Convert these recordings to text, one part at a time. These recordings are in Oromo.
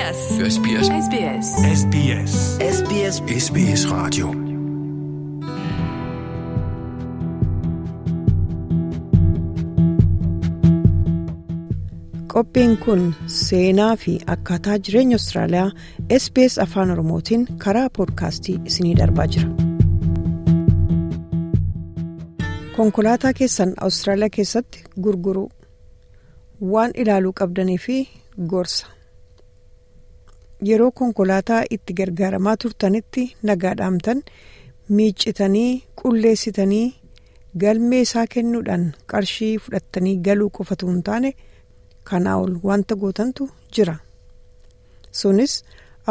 SBS. SBS. SBS. SBS. SBS SBS Radio. Qophiin kun seenaa fi akkaataa jireenya Austraaliyaa SBS Afaan Oromootiin karaa poodkaastii isinii darbaa jira. Konkolaataa keessan Austraaliyaa keessatti gurguruu waan ilaaluu qabdanii fi gorsa. Yeroo konkolaataa itti gargaaramaa turtanitti nagaadhaamtan miiccitanii qulleessitanii galmee isaa kennuudhaan qarshii fudhattanii galuu qofatu hin taane. kanaa ol wanta gootantu jira sunis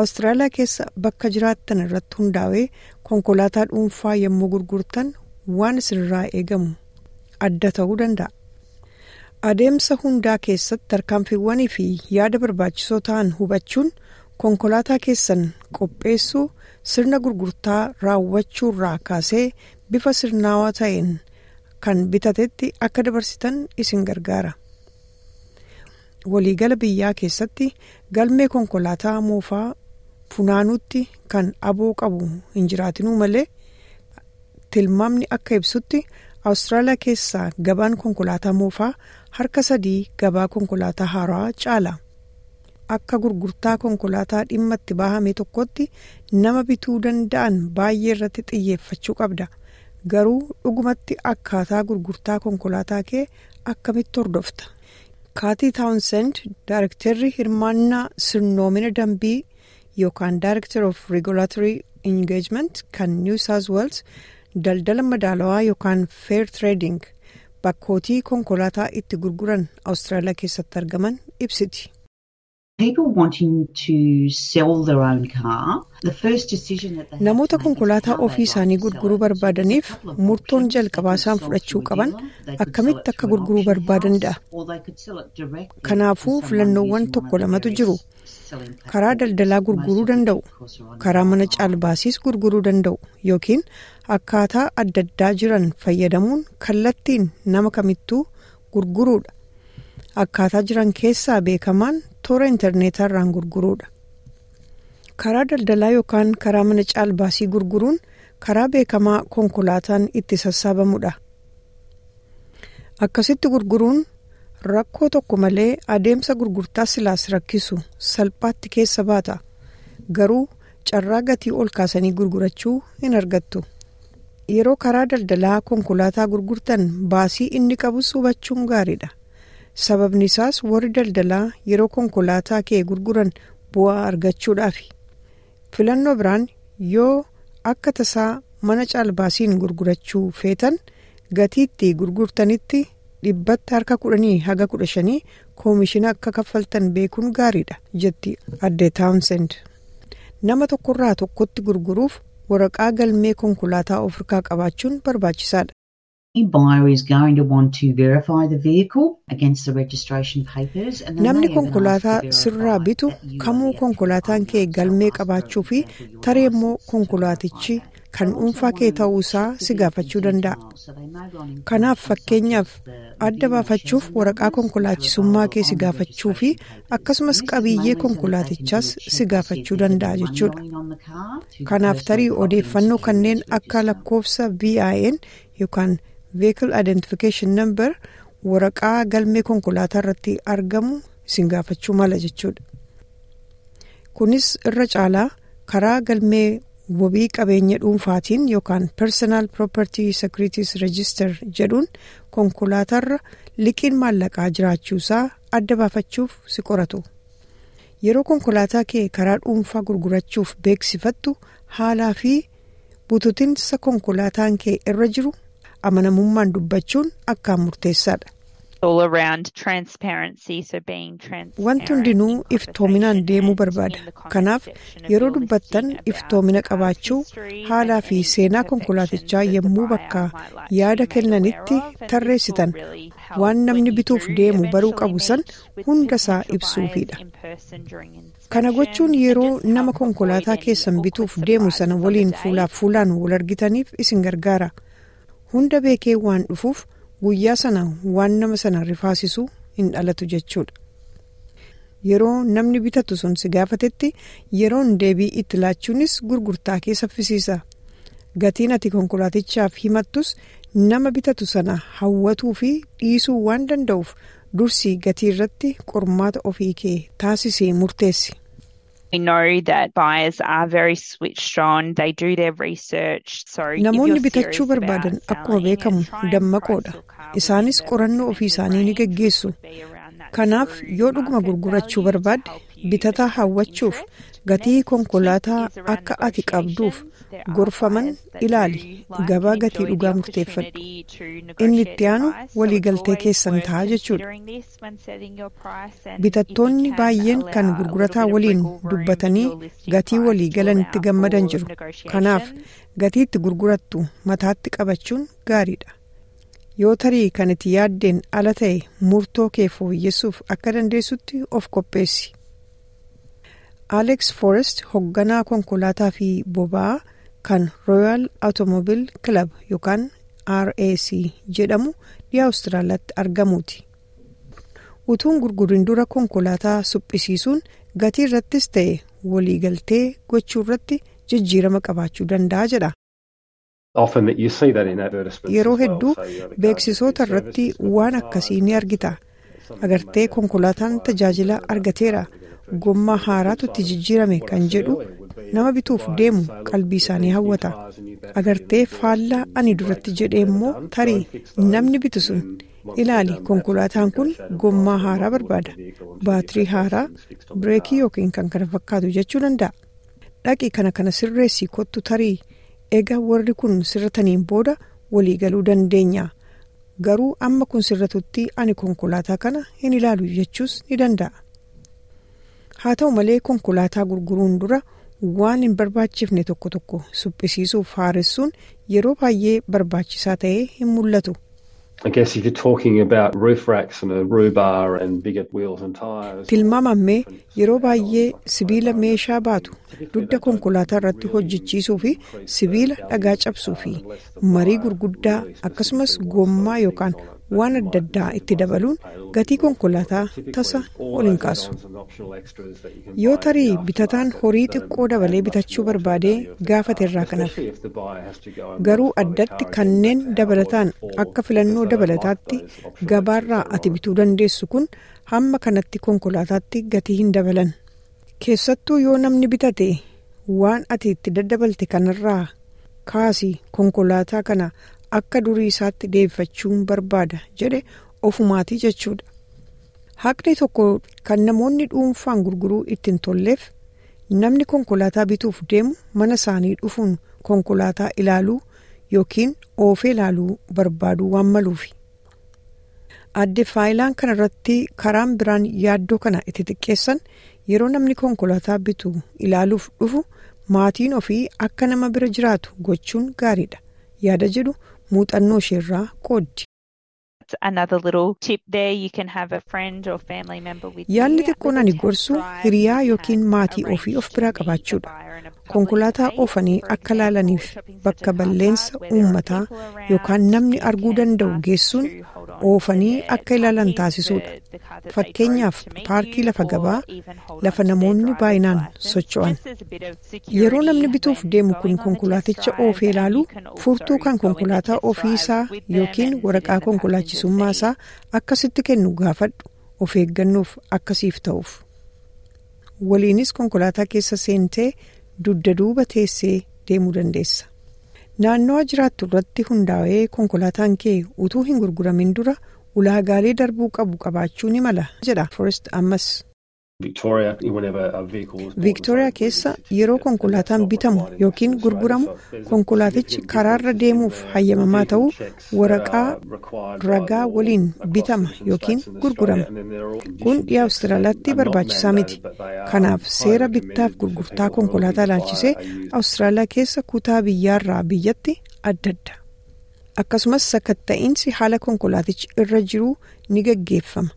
awustiraaliyaa keessa bakka jiraattan irratti hundaa'ee konkolaataa dhuunfaa yommuu gurgurtan waan isinirraa eegamu adda ta'uu danda'a adeemsa hundaa keessatti tarkaanfiiwwanii fi yaada barbaachisoo ta'an hubachuun konkolaataa keessan qopheessuu sirna gurgurtaa raawwachuurraa kaasee bifa sirnaawaa ta'een kan bitatetti akka dabarsitan isin gargaara. waliigala biyyaa keessatti galmee konkolaataa moofaa funaanuutti kan aboo qabu hin jiraatinuu malee tilmaamni akka ibsutti awustiraaliyaa keessaa gabaan konkolaataa moofaa harka sadii gabaa konkolaataa haaraa caala akka gurgurtaa konkolaataa dhimma itti baahame tokkotti nama bituu danda'an baay'ee irratti xiyyeeffachuu qabda garuu dhugumatti akkaataa gurgurtaa konkolaataa kee akkamitti hordofta. kaatii taawunsend daarektarri hirmaannaa sirnoomina dambii yookaan daarektar of regulatory engagement kan new south wales daldala madaalawaa yookaan fair trading bakkootii konkolaataa itti gurguran awustiraaliyaa keessatti argaman ibsiti. Namoota konkolaataa ofii isaanii gurguruu barbaadaniif murtoon jalqabaa isaan fudhachuu qaban akkamitti akka gurguruu barbaadanidha kanaafuu filannoowwan tokko lamatu jiru. karaa daldalaa gurguruu danda'u. karaa mana caalbaasiis gurguruu danda'u. Yookiin akkaataa adda addaa jiran fayyadamuun kallattiin nama kamittuu gurguruudha akkaataa jiran keessaa beekamaan toora intarneetaarraan gurguruudha. karaa daldalaa yookaan karaa mana caalbaasii gurguruun karaa beekamaa konkolaataan itti sassaabamudha akkasitti gurguruun rakkoo tokko malee adeemsa gurgurtaa silaas rakkisu salphaatti keessa baata. Garuu carraa gatii ol kaasanii gurgurachuu hin argattu. Yeroo karaa daldalaa konkolaataa gurgurtan baasii inni qabus hubachuun gaariidha sababni isaas warri daldalaa yeroo konkolaataa kee gurguran bu'aa argachuudhaafi. filannoo biraan yoo akka tasaa mana caalbaasiin gurgurachuu feetan gatiitti gurgurtanitti dhibbatti harka kudhanii haga kudha shanii koomishina akka kaffaltan beekuun gaariidha jetti addee taawunsend nama tokkorraa tokkotti gurguruuf waraqaa galmee konkolaataa of harkaa qabaachuun barbaachisaadha. Namni konkolaataa sirraa bitu kamuu konkolaataan kee galmee qabaachuu fi tarii immoo konkolaatichi kan dhuunfaa kee ta'uu isaa si gaafachuu danda'a. kanaaf fakkeenyaaf adda baafachuuf waraqaa konkolaachisummaa kee si gaafachuu fi akkasumas qabiyyee konkolaatichaas si gaafachuu danda'a jechuudha. kanaaf tarii odeeffannoo kanneen akka lakkoofsa VIN yookaan vehicle identification number waraqaa galmee konkolaataa irratti argamu isin gaafachuu mala jechuudha kunis irra caalaa karaa galmee wabii qabeenya dhuunfaatiin yookaan personal property securities register jedhuun konkolaatarra liqiin maallaqaa jiraachuusaa adda baafachuuf si qoratu yeroo konkolaataa kee karaa dhuunfaa gurgurachuuf beeksifattu haalaa fi bututinsa konkolaataan kee irra jiru. Amanamummaan dubbachuun akkaan murteessaadha. wanti hundinuu iftoominaan deemuu barbaada kanaaf yeroo dubbattan iftoomina qabaachuu haalaa fi seenaa konkolaatichaa yommuu bakka yaada kennanitti tarreessitan waan namni bituuf deemu baruu qabu san hundasaa ibsuufidha kana gochuun yeroo nama konkolaataa keessan bituuf deemu sana waliin fuulaaf fuulaan wal argitaniif isin gargaara. Hunda beekee waan dhufuuf guyyaa sana waan nama sana rifaasisu hin dhalatu jechuudha yeroo namni bitatu sun si gaafatetti yeroon deebii itti laachuunis gurgurtaa kee saffisiisa gatiin ati konkolaatichaaf himattus nama bitatu sana hawwatuu fi dhiisuu waan danda'uuf dursii gatii irratti qormaata ofii kee taasisee murteessi. Namoonni bitachuu barbaadan akkuma beekamu dammaqoodha. Isaanis qorannoo ofii isaanii ni geggeessu. Kanaaf yoo dhuguma gurgurachuu barbaadde bitataa hawwachuuf gatii konkolaataa akka ati qabduuf gorfaman ilaali. Gabaa gatii dhugaa murteeffadhu. Inni itti aanu waliigaltee keessan ta'a jechuudha. Bitattoonni baay'een kan gurgurataa waliin dubbatanii gatii walii galanitti gammadan jiru. Kanaaf gatii itti gurgurattu mataatti qabachuun gaariidha. Yoo tarii kan itti yaaddeen ala ta'e murtoo kee fooyyessuuf akka dandeessutti of qopheessi. Alex Forrest hoogganaa konkolaataa fi boba'aa kan Royal Automobile Club yookaan RAC jedhamu dhiyaa Awustiraaliyaatti argamuuti. Utuun gurgurin dura konkolaataa suphisiisuun gatii irrattis ta'e waliigaltee gochuu irratti jijjiirama qabaachuu danda'a jedha. Yeroo hedduu beeksisoota irratti waan akkasii ni argita. Agartee konkolaataan tajaajila argateera. Gommaa haaraatu itti jijjiirame kan jedhu nama bituuf deemu qalbii isaanii hawwata. Agartee faallaa ani duratti jedhee immoo tarii. Namni bitu sun ilaali. Konkolaataan kun gommaa haaraa barbaada. Baatirii haaraa bireekii yookiin kan kana fakkaatu jechuu danda'a. Dhaqi kana kana sirreessii kottu tarii. Egaa warri kun sirrataniin booda waliigaluu dandeenya. Garuu amma kun sirratutti ani konkolaataa kana hin ilaalu jechuus ni danda'a. Haa ta'u malee konkolaataa gurguruun dura waan hin barbaachifne tokko tokko suphisiisuuf haaressuun yeroo baay'ee barbaachisaa ta'ee hin mul'atu. tilmaamammee yeroo baay'ee sibiila meeshaa baatu dugda konkolaataa irratti hojjechiisuu fi sibiila dhagaa cabsuu fi marii gurguddaa akkasumas gommaa yookaan waan adda addaa itti dabaluun gatii konkolaataa tasa ol hin kaasu yoo tarii bitataan horii xiqqoo dabalee bitachuu barbaadee gaafate irraa kanaaf garuu addatti kanneen dabalataan akka filannoo dabalataatti gabaarraa ati bituu dandeessu kun hamma kanatti konkolaataatti gatii hin dabalan keessattuu yoo namni bitate waan ati itti daddabalte kanarraa kaasi konkolaataa kana. Akka durii isaatti deebifachuun barbaada jedhe ofumaatii jechuudha. Haqni tokko kan namoonni dhuunfaan gurguruu ittiin tolleef namni konkolaataa bituuf deemu mana isaanii dhufuun konkolaataa ilaaluu yookiin oofee ilaaluu barbaaduu waan maluufi. Adde faayilaan kanarratti karaan biraan yaaddoo kana itti xiqqeessan yeroo namni konkolaataa bitu ilaaluuf dhufu maatiin ofii akka nama bira jiraatu gochuun gaariidha yaada jedhu muuxannoo isheerraa qooddi. Yaalli xiqqoon ani gorsu hiriyaa yookiin maatii ofii of biraa qabaachuudha. Konkolaataa oofanii akka laalaniif bakka balleensa uummataa yookaan namni arguu danda'u geessuun oofanii akka ilaalan taasisuudha. Fakkeenyaaf paarkii lafa gabaa lafa namoonni baay'inaan socho'an. Yeroo namni bituuf deemu kun konkolaaticha oofee ilaalu furtuu kan konkolaataa ofii isaa yookiin waraqaa konkolaachisummaa isaa akkasitti kennu gaafadhu of eeggannoof akkasiif ta'uuf. Waliinis konkolaataa keessa seentee dugda duuba teessee deemuu dandeessa. Naannoo jiraattu irratti hundaa'ee konkolaataan kee utuu hin gurguramin dura ulaagaalee darbuu qabu qabaachuu ni mala jedha Forest ammas. Viiktooriyaa keessa yeroo konkolaataan bitamu yookiin gurguramu konkolaatichi karaarra deemuuf hayyamamaa ta'uu waraqaa ragaa waliin bitama yookiin gurgurama. Kun dhiyaa Awustiraaliyaatti barbaachisaa miti. Kanaaf seera bittaaf gurgurtaa konkolaataa ilaalchisee Awustiraaliyaa keessa kutaa biyyaarraa biyyatti adda adda. Akkasumas sakatta'iinsi haala konkolaatichi irra jiruu ni gaggeeffama.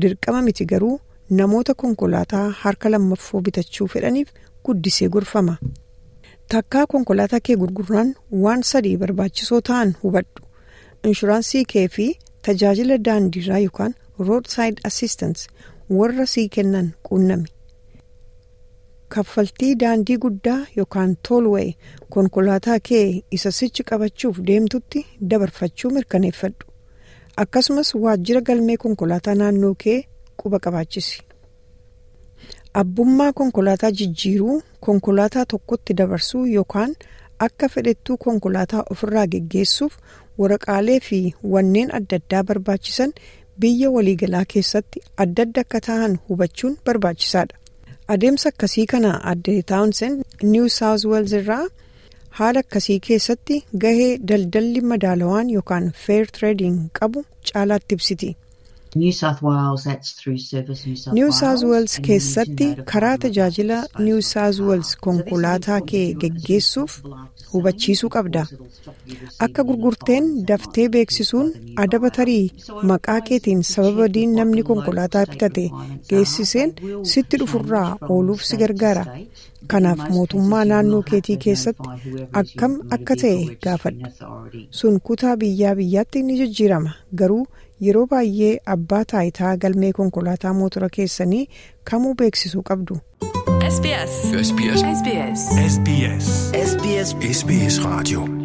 Dirqama miti garuu. Namoota konkolaataa harka lammaffoo bitachuu fedhaniif guddisee gorfama. Takkaa konkolaataa kee gurguraan waan sadii barbaachisoo ta'an hubadhu. Inshuraansii kee fi tajaajila daandiirraa yookaan roadside assistance warra sii kennan quunnami. kaffaltii daandii guddaa yookaan toolwee konkolaataa kee isa sichi qabachuuf deemtutti dabarfachuu mirkaneeffadhu akkasumas waajjira galmee konkolaataa naannoo kee quba qabaachisi. abbummaa konkolaataa jijjiiruu konkolaataa tokkotti dabarsuu yookaan akka fedhettuu konkolaataa ofirraa geggeessuuf waraqaalee fi wanneen adda addaa barbaachisan biyya waliigalaa keessatti adda adda akka ta'an hubachuun barbaachisaadha. adeemsa akkasii kana adde taawunsen niw saawuz weels irraa haala akkasii keessatti gahee daldalli madaalawaan yookaan feer tireediing qabu caalaatti ibsiti. Niw saawuz weels keessatti karaa tajaajila niw saawuz weels konkolaataa kee geggeessuuf hubachiisuu qabda akka gurgurteen daftee beeksisuun adaba tarii maqaa keetiin sababa diin namni konkolaataa bitate geessiseen sitti dhufurraa ooluuf si gargaara kanaaf mootummaa naannoo keetii keessatti akkam akka ta'e gaafadhu sun kutaa biyyaa biyyaatti ni jijjiirama garuu yeroo baay'ee abbaa taayitaa galmee konkolaataa mootora keessanii kamuu beeksisuu qabdu. SBS. SBS. SBS. SBS. SBS. SBS Radio.